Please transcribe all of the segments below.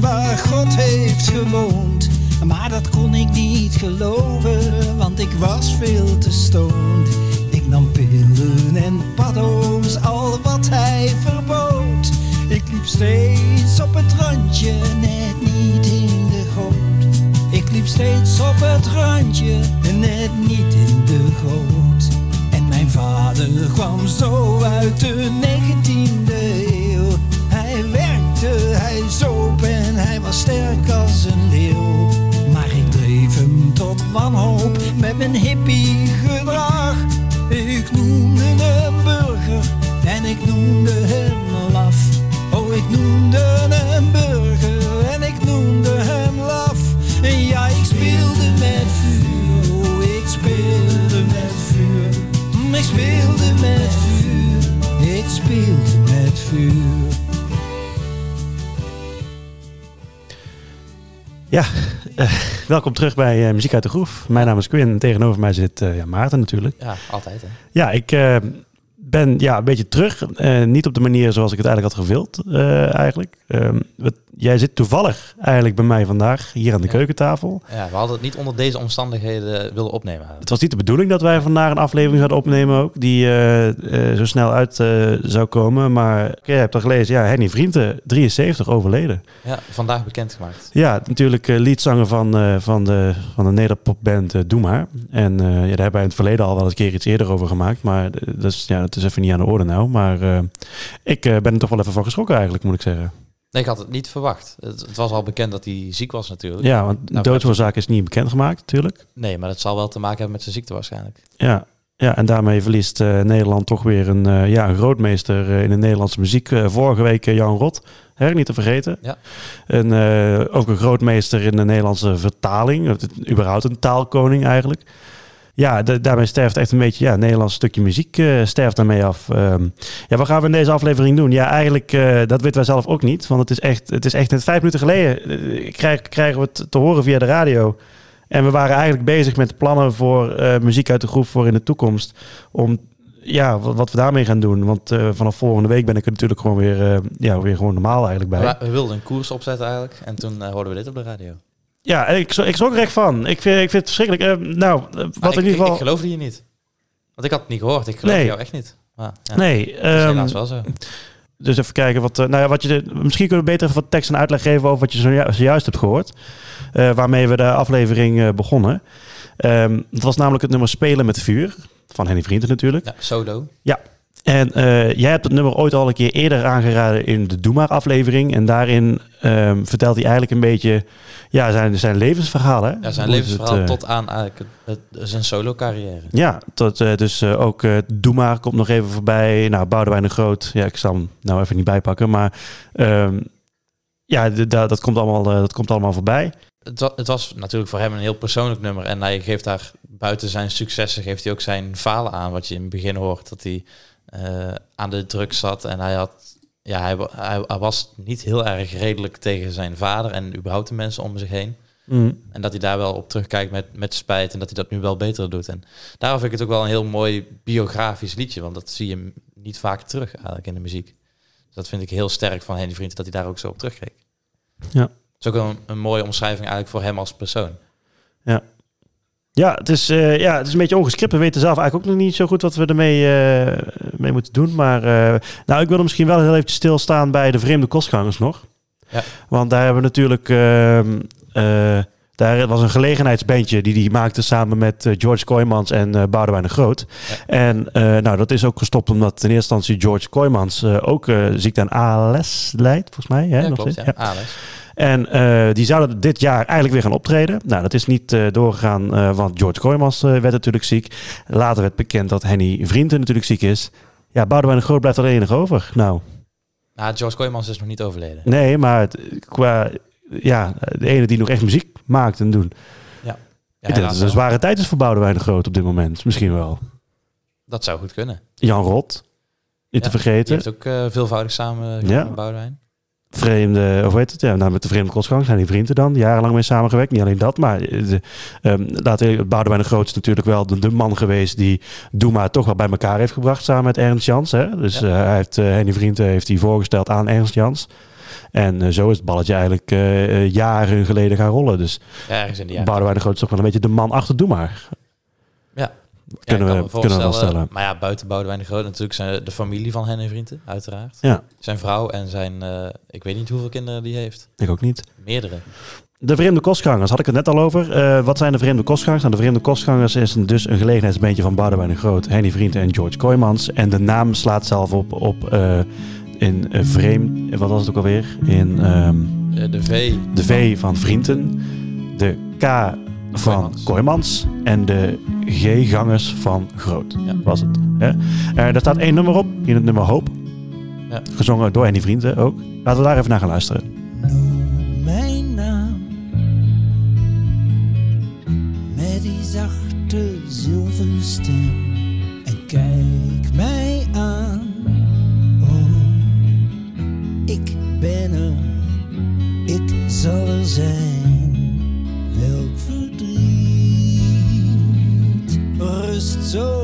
waar God heeft gewoond. Maar dat kon ik niet geloven, want ik was veel te stoned. Ik nam pillen en paddo's, al wat hij verbood. Ik liep steeds op het randje, net niet in de goot. Ik liep steeds op het randje, net niet in de goot. En mijn vader kwam zo uit de 19e sterk als een leeuw. Maar ik dreef hem tot wanhoop met mijn hippie gedrag. Ik noemde hem burger en ik noemde hem laf. Oh, ik noemde hem burger en ik noemde hem laf. En ja, ik speelde met vuur, oh, ik speelde met vuur. Mm, Ik speelde met vuur, ik speelde met vuur. Ja, eh, welkom terug bij eh, Muziek uit de Groef. Mijn naam is Quinn en tegenover mij zit eh, ja, Maarten natuurlijk. Ja, altijd hè. Ja, ik ben ja, een beetje terug. Eh, niet op de manier zoals ik het eigenlijk had gewild eh, eigenlijk. Ehm, wat- jij zit toevallig eigenlijk bij mij vandaag hier aan de Ja. keukentafel. Ja, we hadden het niet onder deze omstandigheden willen opnemen. Het was niet de bedoeling dat wij vandaag een aflevering zouden opnemen ook, die eh, zo snel uit zou komen. Maar je hebt al gelezen, ja, Henny Vrienden, 73, overleden. Ja, vandaag bekendgemaakt. Ja, natuurlijk leadzanger van, van, de, van de nederpopband Doe Maar. En ja, daar hebben wij in het verleden al wel eens een keer iets eerder over gemaakt. Maar dat is, ja, dat is even niet aan de orde nou. Maar eh, ik eh, ben er toch wel even van geschrokken eigenlijk, moet ik zeggen. Nee, ik had het niet verwacht. Het, het was al bekend dat hij ziek was natuurlijk. Ja, want de Nou, doodsoorzaak is niet bekendgemaakt natuurlijk. Nee, maar dat zal wel te maken hebben met zijn ziekte waarschijnlijk. Ja, ja en daarmee verliest eh, Nederland toch weer een, ja, een grootmeester in de Nederlandse muziek. Vorige week Jan Rot, hè, niet te vergeten. Ja. En, ook een grootmeester in de Nederlandse vertaling. Überhaupt een taalkoning eigenlijk. Ja, da- daarmee sterft echt een beetje ja, Nederlands stukje muziek eh, sterft daarmee af. Ehm, ja, wat gaan we in deze aflevering doen? Ja, eigenlijk, eh, dat weten wij zelf ook niet. Want het is echt, het is echt net vijf minuten geleden krijg, krijgen we het te horen via de radio. En we waren eigenlijk bezig met plannen voor muziek uit de groep voor in de toekomst. Om ja, wat, we daarmee gaan doen. Want vanaf volgende week ben ik er natuurlijk gewoon weer, ja, weer gewoon normaal eigenlijk bij. We, we wilden een koers opzetten eigenlijk. En toen hoorden we dit op de radio. Ja, en ik, ik schrok er echt van. Ik vind, ik vind het verschrikkelijk. Eh, nou, eh, wat Maar in ik, ieder geval... Ik, ik geloofde je niet. Want ik had het niet gehoord. Ik geloofde Nee. jou echt niet. Maar, ja, nee, is ehm, helaas wel zo. dus even kijken wat. eh, nou ja, wat je. Misschien kunnen we beter wat tekst en uitleg geven over wat je zoju- zojuist hebt gehoord. Eh, waarmee we de aflevering begonnen. Ehm het was namelijk het nummer Spelen met Vuur. Van Henny Vrienden natuurlijk. Ja, Sodo. En eh, jij hebt het nummer ooit al een keer eerder aangeraden in de Doe Maar aflevering. En daarin ehm, vertelt hij eigenlijk een beetje ja, zijn, zijn levensverhaal. Hè? Ja, zijn Hoe levensverhaal het, eh, tot aan eigenlijk het, het- zijn solo carrière. Ja, tot, eh, dus ook Doe Maar komt nog even voorbij. Nou, Boudewijn de Groot. Ja, ik zal hem nou even niet bijpakken. Maar ehm, ja, dat, komt allemaal, dat komt allemaal voorbij. Het, het was natuurlijk voor hem een heel persoonlijk nummer. En hij geeft daar buiten zijn successen, geeft hij ook zijn falen aan. Wat je in het begin hoort, dat hij aan de drugs zat. En hij, had, ja, hij, hij, hij was niet heel erg redelijk tegen zijn vader en überhaupt de mensen om zich heen. Mm. En dat hij daar wel op terugkijkt met, met spijt en dat hij dat nu wel beter doet. En daarom vind ik het ook wel een heel mooi biografisch liedje. Want dat zie je niet vaak terug eigenlijk in de muziek. Dus dat vind ik heel sterk van Henny Vriend, dat hij daar ook zo op terugkeek. Ja. Het is ook een, een mooie omschrijving eigenlijk voor hem als persoon. Ja, het is, eh, ja, het is een beetje ongescript. We weten zelf eigenlijk ook nog niet zo goed wat we ermee eh, mee moeten doen. Maar eh, nou, ik wilde misschien wel heel even stilstaan bij de vreemde kostgangers nog. Ja. Want daar hebben we natuurlijk... daar was een gelegenheidsbandje die die maakte samen met eh, George Kooijmans en eh Boudewijn de Groot. Ja. En eh, nou, dat is ook gestopt omdat in eerste instantie George Kooijmans ook ziekte aan ALS leidt, volgens mij. Hè, Ja, nog klopt. Ja. Alex. En die zouden dit jaar eigenlijk weer gaan optreden. Nou, dat is niet doorgegaan, want George Kooijmans werd natuurlijk ziek. Later werd bekend dat Henny Vrienden natuurlijk ziek is. Ja, Boudewijn de Groot blijft er enig over. Nou, Nou, George Kooijmans is nog niet overleden. nee, maar het, qua... Ja, de ene die nog echt muziek maakt en doen. Ja, ik denk dat het een zware tijd is voor Boudewijn de Groot op dit moment. Misschien wel. Dat zou goed kunnen. Jan Rot, niet Ja, te Die vergeten. heeft ook eh, veelvoudig samen Ja. met Boudewijn. vreemde, of heet het? Ja, nou, met de vreemde kostgang zijn die vrienden dan, jarenlang mee samengewerkt. Niet alleen dat, maar eh, de, um, Boudewijn de Groot is natuurlijk wel de, de man geweest die Doema toch wel bij elkaar heeft gebracht samen met Ernst Jans. Hè? Dus Ja. eh, hij heeft, eh Henny Vrienden heeft hij voorgesteld aan Ernst Jans. En eh, zo is het balletje eigenlijk eh, eh, jaren geleden gaan rollen. Dus Ja, ergens in de jaren. Boudewijn de Groot is toch wel een beetje de man achter Doe Maar. Ja. Kunnen Ja, we- kunnen we wel voorstellen, stellen. Maar ja, buiten Boudewijn de Groot natuurlijk zijn de familie van Henny Vrienden, uiteraard. Ja, Zijn vrouw en zijn, ik weet niet hoeveel kinderen die heeft. ik ook niet. Meerdere. De vreemde kostgangers, had ik het net al over. Wat zijn de vreemde kostgangers? Nou, de vreemde kostgangers is een, dus een gelegenheidsbeentje van Boudewijn de Groot, Henny Vriend en George Kooijmans. En de naam slaat zelf op, op in eh, vreemd, wat was het ook alweer? In ehm, Eh, de V. de V van Vrienden, de K van. Kooijmans en de G-gangers van Groot. Ja. Was het. Hè? Eh, daar staat één nummer op, in het nummer Hoop. Ja. Gezongen door Henny Vrienden ook. Laten we daar even naar gaan luisteren. Noem mijn naam met die zachte zilveren stem so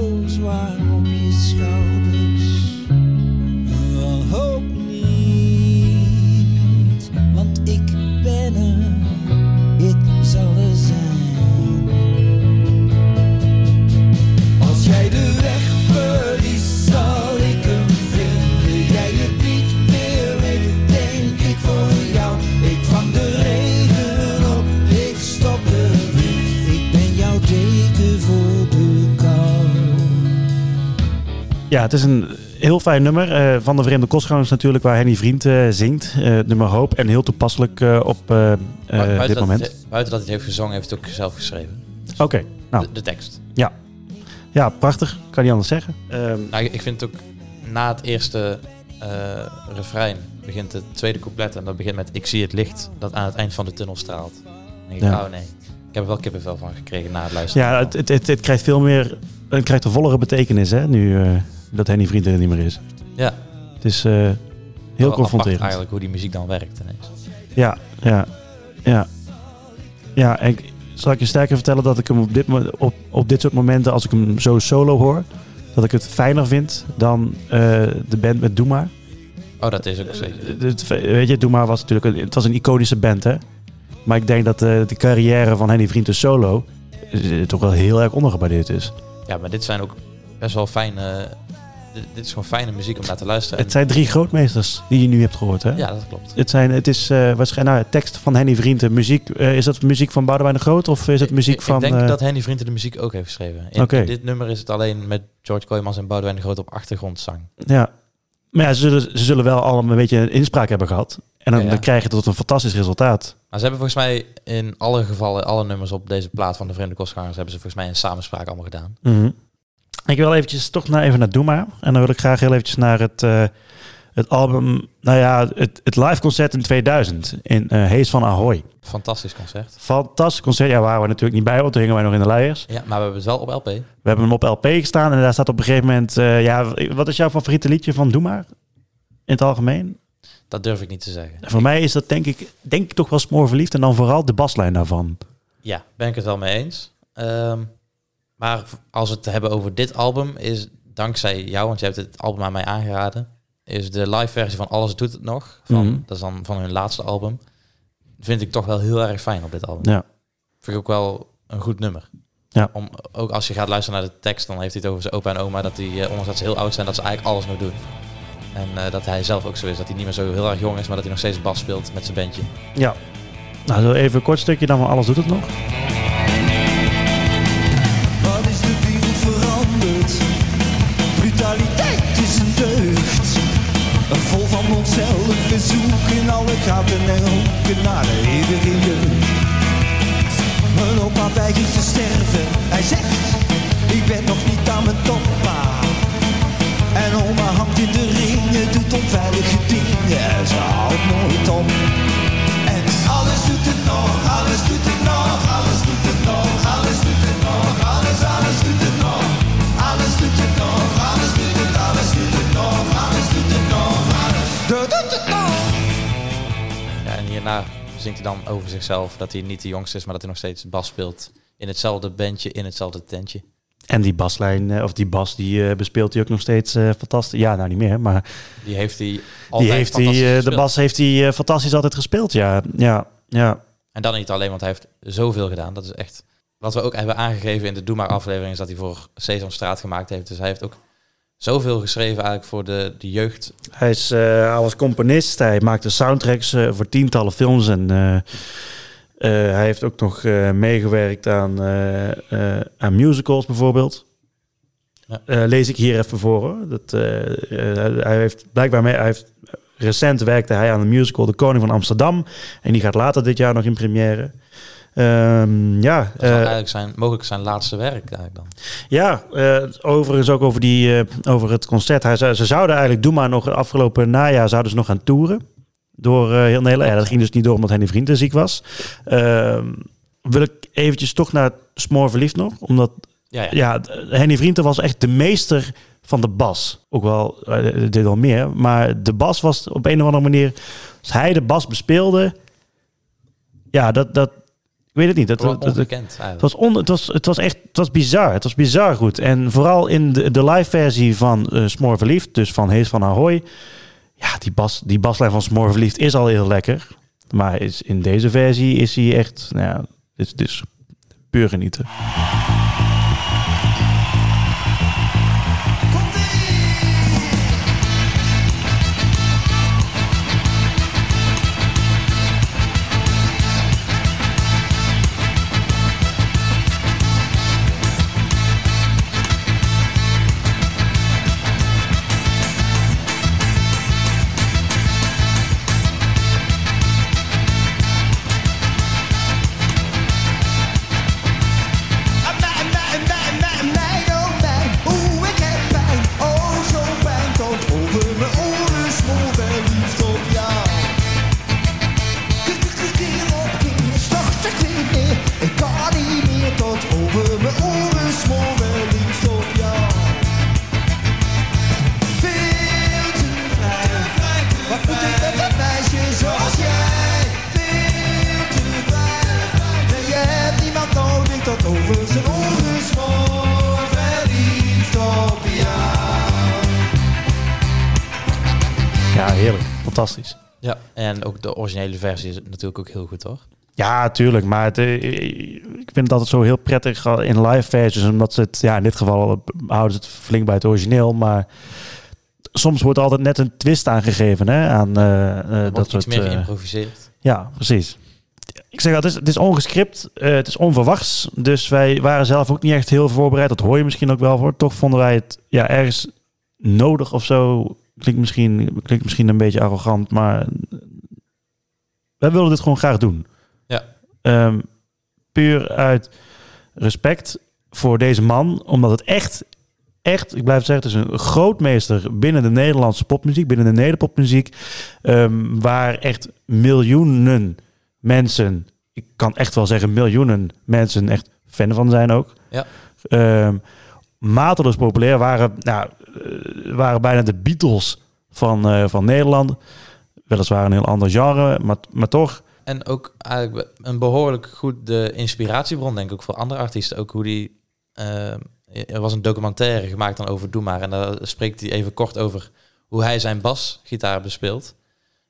Ja, het is een heel fijn nummer eh, van de Vreemde Kostgangers natuurlijk, waar Henny Vriend eh, zingt. Eh, het nummer Hoop en heel toepasselijk eh, op buiten, dit dat moment. Hij, buiten dat hij het heeft gezongen, heeft hij het ook zelf geschreven. Oké, nou De, de tekst. ja, prachtig. Kan niet anders zeggen. Ehm, Nou, ik vind het ook na het eerste eh, refrein begint het tweede couplet en dat begint met ik zie het licht dat aan het eind van de tunnel straalt. Dan denk ik, Ja. oh nee, ik heb er wel kippenvel van gekregen na het luisteren. ja, het, het, het, het krijgt veel meer, het krijgt een vollere betekenis hè, nu eh, dat Henny Vriend er niet meer is. ja. Het is Wel heel confronterend. eigenlijk hoe die muziek dan werkt ineens. Ja, ja, ja. Ja, en ik, zal ik je sterker vertellen dat ik hem op dit, op, op dit soort momenten, als ik hem zo solo hoor, dat ik het fijner vind dan eh, de band met Doe Maar. Oh, dat is ook zeker. Eh, weet je, Doe Maar was natuurlijk een, het was een iconische band, hè. Maar ik denk dat eh, de carrière van Henny Vriend de solo toch wel heel erg ondergewaardeerd is. Ja, maar dit zijn ook best wel fijne... Dit, dit is gewoon fijne muziek om naar te luisteren. Het zijn drie grootmeesters die je nu hebt gehoord, hè? ja, dat klopt. Het, zijn, het is eh waarschijnlijk nou, tekst van Henny Vriend, de muziek. eh, is dat muziek van Boudewijn de Groot of is het muziek ik, van... Ik denk eh, dat Henny Vrienden de muziek ook heeft geschreven. In, dit nummer is het alleen met George Kooijmans en Boudewijn de Groot op achtergrondzang. Ja. Maar ja, ze zullen, ze zullen wel allemaal een beetje een inspraak hebben gehad. En dan, Ja, ja. dan krijg je tot een fantastisch resultaat. Maar ze hebben volgens mij in alle gevallen, alle nummers op deze plaat van de Vreemde Kostgangers, hebben ze volgens mij een samenspraak allemaal gedaan. Ik wil eventjes toch naar, even naar Doe Maar. En dan wil ik graag heel eventjes naar het, eh, het album, nou ja, het, het live concert in 2000 in eh Hees van Ahoy. Fantastisch concert. Fantastisch concert. Ja, waren we natuurlijk niet bij, want toen hingen wij nog in de leiers. Ja, maar we hebben het wel op LP. We hebben hem op LP gestaan en daar staat op een gegeven moment, eh, ja, wat is jouw favoriete liedje van Doe Maar? In het algemeen? Dat durf ik niet te zeggen. Voor mij is dat denk ik, denk ik toch wel smoorverliefd en dan vooral de baslijn daarvan. Ja, ben ik het wel mee eens. Ehm, maar als we het hebben over dit album, is dankzij jou, want je hebt het album aan mij aangeraden, is de live versie van Alles Doet Het Nog, van, Mhm. dat is dan van hun laatste album, vind ik toch wel heel erg fijn op dit album. Ja. Vind ik ook wel een goed nummer. Ja. Om, ook als je gaat luisteren naar de tekst, dan heeft hij het over zijn opa en oma, dat die, eh, ondanks dat ze heel oud zijn, dat ze eigenlijk alles nog doen. En eh, dat hij zelf ook zo is, dat hij niet meer zo heel erg jong is, maar dat hij nog steeds bas speelt met zijn bandje. Ja. Nou, zo even een kort stukje dan van Alles Doet Het Nog. Vol van onszelf, we zoeken alle gaten en hoeken naar de eeuwige jeugd. Mijn opa weigert te sterven, hij zegt, ik ben nog niet aan mijn toppa. En oma hangt in de ringen, doet onveilige dingen, ze houdt nooit op. Hierna zingt hij dan over zichzelf dat hij niet de jongste is, maar dat hij nog steeds bas speelt in hetzelfde bandje, in hetzelfde tentje. En die baslijn, eh, of die bas, die eh, bespeelt hij ook nog steeds eh, fantastisch. Ja, nou niet meer, maar Die heeft hij die altijd heeft hij, fantastisch de bas heeft hij fantastisch altijd gespeeld. Ja, ja, ja. En dan niet alleen, want hij heeft zoveel gedaan. Dat is echt... Wat we ook hebben aangegeven in de Doe Maar aflevering... is dat hij voor Sesamstraat gemaakt heeft. Dus hij heeft ook zoveel geschreven eigenlijk voor de, de jeugd. Hij, is, hij was componist, hij maakte soundtracks eh, voor tientallen films en eh, hij heeft ook nog meegewerkt aan, aan musicals bijvoorbeeld. Ja. Lees ik hier even voor hoor. Dat, hij heeft blijkbaar mee, hij heeft, recent werkte hij aan de musical De Koning van Amsterdam en die gaat later dit jaar nog in première. Ehm, ja, Dat eh, eigenlijk zijn, mogelijk zijn laatste werk eigenlijk dan. ja, eh, overigens ook over, die, eh, over het concert. Hij, zei- ze zouden eigenlijk, doe maar nog afgelopen najaar, zouden ze nog gaan toeren. Door heel Nederland. Ja, dat ging dus niet door omdat Henny Vrienden ziek was. Ehm, wil ik eventjes toch naar Smoor Verliefd nog. Omdat, Ja, ja. ja, Henny Vrienden was echt de meester van de bas. Ook wel, dit al meer. Maar de bas was op een of andere manier... Als hij de bas bespeelde... Ja, dat... dat ik weet het niet. Dat, dat, dat- onbekend het was, on, het, was, het was echt het was bizar. Het was bizar goed. En vooral in de, de live versie van eh Smoor Verliefd, dus van Hees van Ahoy. Ja, die, bas, die baslijn van Smoor Verliefd is al heel lekker. Maar is, in deze versie is hij echt, nou ja, het is dus puur genieten. Over zijn oren smoor verliefd op jou. Ja, heerlijk. Fantastisch. Ja, en ook de originele versie is natuurlijk ook heel goed, hoor. Ja, tuurlijk. Maar het, eh, ik vind het altijd zo heel prettig in live versies. Omdat ze het, ja, in dit geval houden ze het flink bij het origineel. Maar soms wordt er altijd net een twist aangegeven hè, aan eh, eh, dat wordt iets soort... meer eh, geïmproviseerd. Ja, precies. Ik zeg dat het is, het is ongescript, eh, het is onverwachts. Dus wij waren zelf ook niet echt heel voorbereid. Dat hoor je misschien ook wel voor. Toch vonden wij het ja, ergens nodig of zo. Klinkt misschien, klinkt misschien een beetje arrogant, maar wij wilden dit gewoon graag doen. Ja. Ehm, puur uit respect voor deze man, omdat het echt, echt, ik blijf zeggen, het is een grootmeester binnen de Nederlandse popmuziek, binnen de nederpopmuziek, ehm, waar echt miljoenen mensen, ik kan echt wel zeggen miljoenen mensen echt fan van zijn ook. Ja. Ehm, mateloos populair waren, nou, eh, waren bijna de Beatles van, eh, van Nederland. Weliswaar een heel ander genre, maar, maar toch. En ook eigenlijk een behoorlijk goed de inspiratiebron, denk ik, ook voor andere artiesten. Ook hoe die... eh, er was een documentaire gemaakt dan over Doe Maar. En daar spreekt hij even kort over hoe hij zijn basgitaar bespeelt.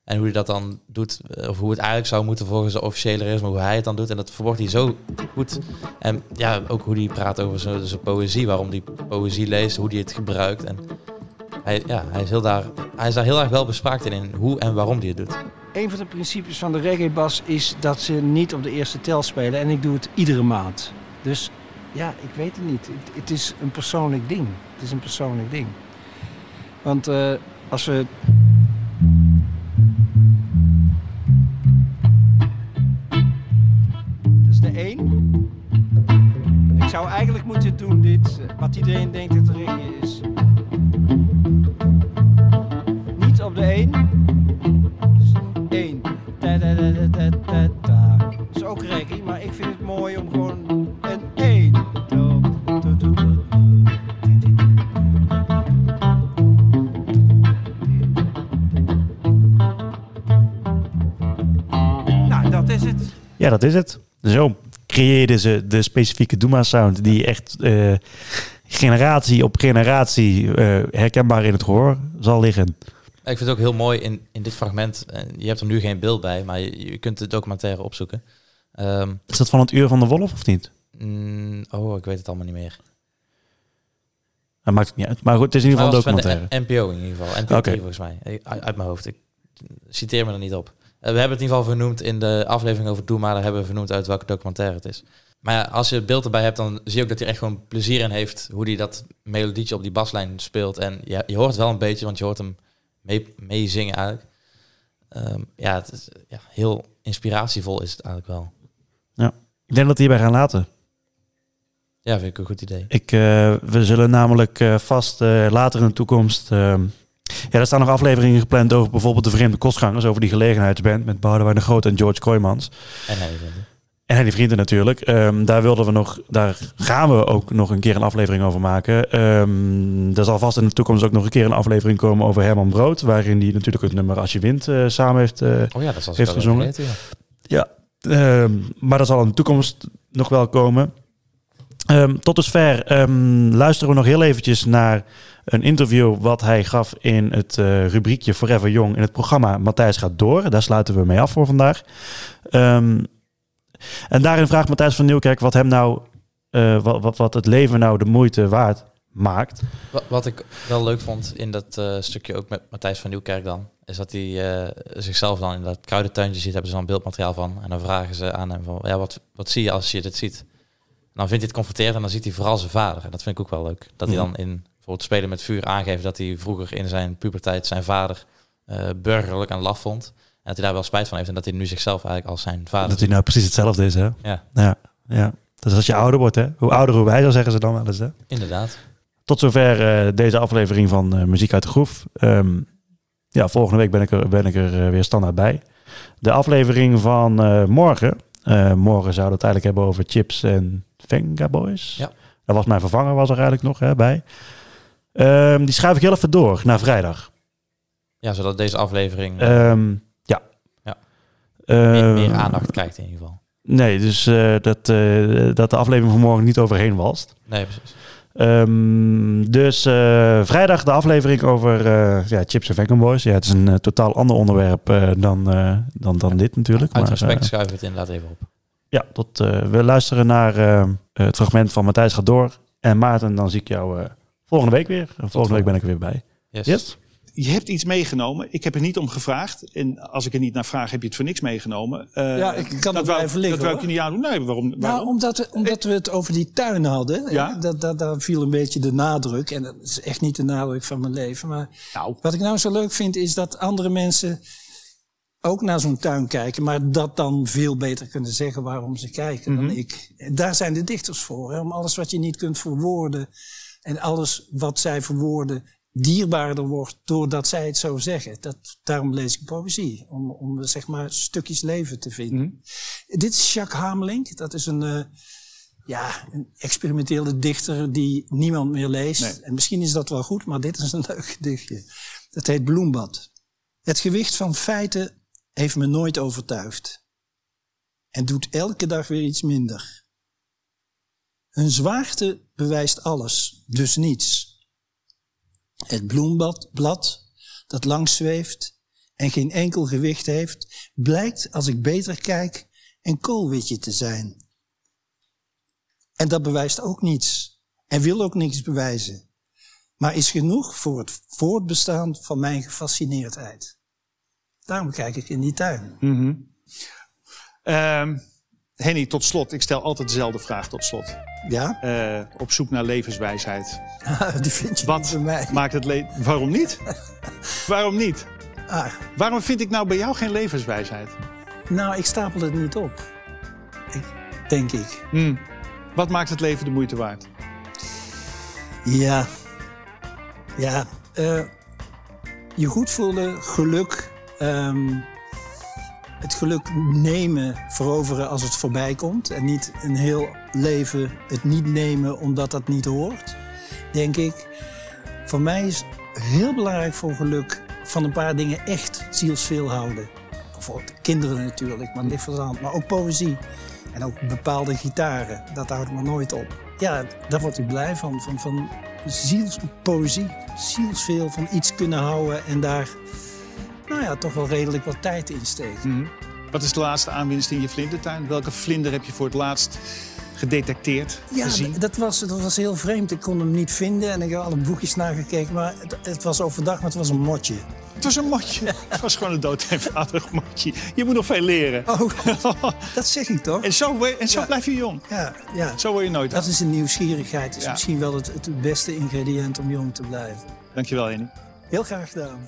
En hoe hij dat dan doet, eh, of hoe het eigenlijk zou moeten volgens de officiële regels, maar hoe hij het dan doet. En dat verwoordt hij zo goed. En ja, ook hoe hij praat over zijn poëzie, waarom hij poëzie leest, hoe hij het gebruikt. En hij, ja, hij, is heel daar, hij is daar heel erg wel bespraakt in, hoe en waarom hij het doet. Een van de principes van de reggae-bas is dat ze niet op de eerste tel spelen. En ik doe het iedere maand. Dus ja, ik weet het niet. Het, het is een persoonlijk ding. Het is een persoonlijk ding. Want eh, als we... de één. Ik zou eigenlijk moeten doen dit, eh, wat iedereen denkt dat de reggae is. Niet op de één. Dus één. Da, is ook reggae, maar ik vind het mooi om gewoon een één. Do, do, do, do. Nou, dat is het. Ja, dat is het. Zo, creëerden ze de specifieke Doema-sound die echt eh, generatie op generatie eh, herkenbaar in het gehoor zal liggen. Ik vind het ook heel mooi in, in dit fragment. eh, Je hebt er nu geen beeld bij, maar je, je kunt de documentaire opzoeken. Ehm, Is dat van het Uur van de Wolf of niet? mm, oh, ik weet het allemaal niet meer. Dat maakt het niet uit. Maar goed, het is in ieder geval een documentaire. NPO in ieder geval. NPO Oké. 3 volgens mij. Uit, uit mijn hoofd. Ik citeer me er niet op. Eh, we hebben het in ieder geval vernoemd in de aflevering over Doe maar. Daar hebben we vernoemd uit welke documentaire het is. Maar ja, als je het beeld erbij hebt, dan zie je ook dat hij echt gewoon plezier in heeft. Hoe hij dat melodietje op die baslijn speelt. En ja, je hoort het wel een beetje, want je hoort hem mee, mee zingen eigenlijk. Ehm, ja, het is ja, heel inspiratievol is het eigenlijk wel. Ik denk dat we hierbij gaan laten. Ja, vind ik een goed idee. Ik, eh, we zullen namelijk eh, vast later in de toekomst... ja, er staan nog afleveringen gepland over bijvoorbeeld de Vreemde Kostgangers... over die gelegenheidsband met Boudewijn de Groot en George Kooijmans. En hij het. En die vrienden natuurlijk. Ehm, daar wilden we nog, daar gaan we ook nog een keer een aflevering over maken. Ehm er zal vast in de toekomst ook nog een keer een aflevering komen over Herman Brood. Waarin hij natuurlijk het nummer Als je wint eh, samen heeft. eh, Oh ja, dat was Heeft gezongen. ja. Ehm, maar dat zal in de toekomst nog wel komen. Ehm, tot dusver ehm, luisteren we nog heel eventjes naar een interview wat hij gaf in het eh, rubriekje Forever Young in het programma Matthijs gaat door. Daar sluiten we mee af voor vandaag. Ehm, en daarin vraagt Matthijs van Nieuwkerk wat hem nou, eh, wat, wat, wat het leven nou de moeite waard maakt. Wa- Wat ik wel leuk vond in dat eh, stukje ook met Matthijs van Nieuwkerk dan, is dat hij zichzelf dan in dat kruidentuintje ziet, hebben ze dan beeldmateriaal van. En dan vragen ze aan hem van, ja, wat, wat zie je als je dit ziet? En dan vindt hij het confronterend en dan ziet hij vooral zijn vader. En dat vind ik ook wel leuk. Dat hij Mhm. dan in bijvoorbeeld Spelen met Vuur aangeeft dat hij vroeger in zijn puberteit zijn vader eh, burgerlijk en laf vond. En dat hij daar wel spijt van heeft en dat hij nu zichzelf eigenlijk als zijn vader Dat hij nou precies hetzelfde is, hè? Ja. Ja, ja. Dus als je ouder wordt, hè? Hoe ouder, hoe wijzer, zeggen ze dan wel eens, hè? Inderdaad. Tot zover eh, deze aflevering van eh, Muziek uit de Groef. Ehm, ja, volgende week ben ik er, ben ik er weer standaard bij. De aflevering van morgen. morgen zouden we het eigenlijk hebben over Chips en Venga Boys. Ja. Dat was mijn vervanger, was er eigenlijk nog hè, bij. Ehm, die schuif ik heel even door naar vrijdag. Ja, zodat deze aflevering eh, Ehm, ja. Ja. Ehm, meer, meer aandacht krijgt in ieder geval. Nee, dus eh, dat, eh, dat de aflevering van morgen niet overheen walst. Nee, precies. Dus vrijdag de aflevering over ja, Chips en Vegan Boys. Ja, het is een totaal ander onderwerp dan, dan, dan dit natuurlijk. Uit maar, respect schuiven we het inderdaad even op. ja, tot, eh, we luisteren naar eh, het fragment van Matthijs gaat door. En Maarten, dan zie ik jou eh, volgende week weer. En volgende week ben ik er weer bij. Yes. Yes? Je hebt iets meegenomen. Ik heb er niet om gevraagd. En als ik er niet naar vraag, heb je het voor niks meegenomen. Eh, Ja, ik kan dat blijven liggen, Dat wou ik je niet aandoen. Nee, waarom? Nou, waarom? omdat we, omdat we het over die tuin hadden. Ja. Dat, dat, daar viel een beetje de nadruk. En dat is echt niet de nadruk van mijn leven. Maar nou, wat ik nou zo leuk vind, is dat andere mensen ook naar zo'n tuin kijken. Maar dat dan veel beter kunnen zeggen waarom ze kijken dan ik. En daar zijn de dichters voor. Hè, om alles wat je niet kunt verwoorden. En alles wat zij verwoorden dierbaarder wordt doordat zij het zo zeggen. Dat, daarom lees ik poëzie. Om, om zeg maar stukjes leven te vinden. Dit is Jacques Hamelink. Dat is een, eh, ja, een experimentele dichter die niemand meer leest. Nee. En misschien is dat wel goed, maar dit is een leuk gedichtje. Dat heet Bloembad. Het gewicht van feiten heeft me nooit overtuigd. En doet elke dag weer iets minder. Hun zwaarte bewijst alles, dus niets. Het bloembad, blad, dat langs zweeft en geen enkel gewicht heeft, blijkt als ik beter kijk een koolwitje te zijn. En dat bewijst ook niets en wil ook niks bewijzen, maar is genoeg voor het voortbestaan van mijn gefascineerdheid. Daarom kijk ik in die tuin. ehm, Henny, tot slot. Ik stel altijd dezelfde vraag tot slot. Ja, Eh, op zoek naar levenswijsheid. die vind je Wat niet bij mij. maakt het leven... Waarom niet? Waarom niet? Ah, Waarom vind ik nou bij jou geen levenswijsheid? nou, ik stapel het niet op. Ik, denk ik. Hm. Wat maakt het leven de moeite waard? Ja. Ja. eh, je goed voelen, geluk. Ehm, het geluk nemen, veroveren als het voorbij komt. En niet een heel leven het niet nemen omdat dat niet hoort. Denk ik. Voor mij is heel belangrijk voor geluk van een paar dingen echt zielsveel houden. Bijvoorbeeld kinderen natuurlijk, maar de hand. Maar ook poëzie. En ook bepaalde gitaren, dat houdt me nooit op. Ja, daar word ik blij van. Van, van zielspoëzie, zielsveel van iets kunnen houden en daar nou ja, toch wel redelijk wat tijd in steken. Mhm. Wat is de laatste aanwinst in je vlindertuin? Welke vlinder heb je voor het laatst gedetecteerd, Ja, gezien? dat was, dat was heel vreemd. Ik kon hem niet vinden en ik heb alle boekjes nagekeken. Maar het, het was overdag, maar het was een motje. Het was een motje. Het was gewoon een dood eenvoudig motje. Je moet nog veel leren. Oh, dat zeg ik toch? En zo, en zo Ja. blijf je jong. Ja, ja. Zo word je nooit Dat is een nieuwsgierigheid. is Ja. misschien wel het, het beste ingrediënt om jong te blijven. Dankjewel, Henny. Heel graag gedaan.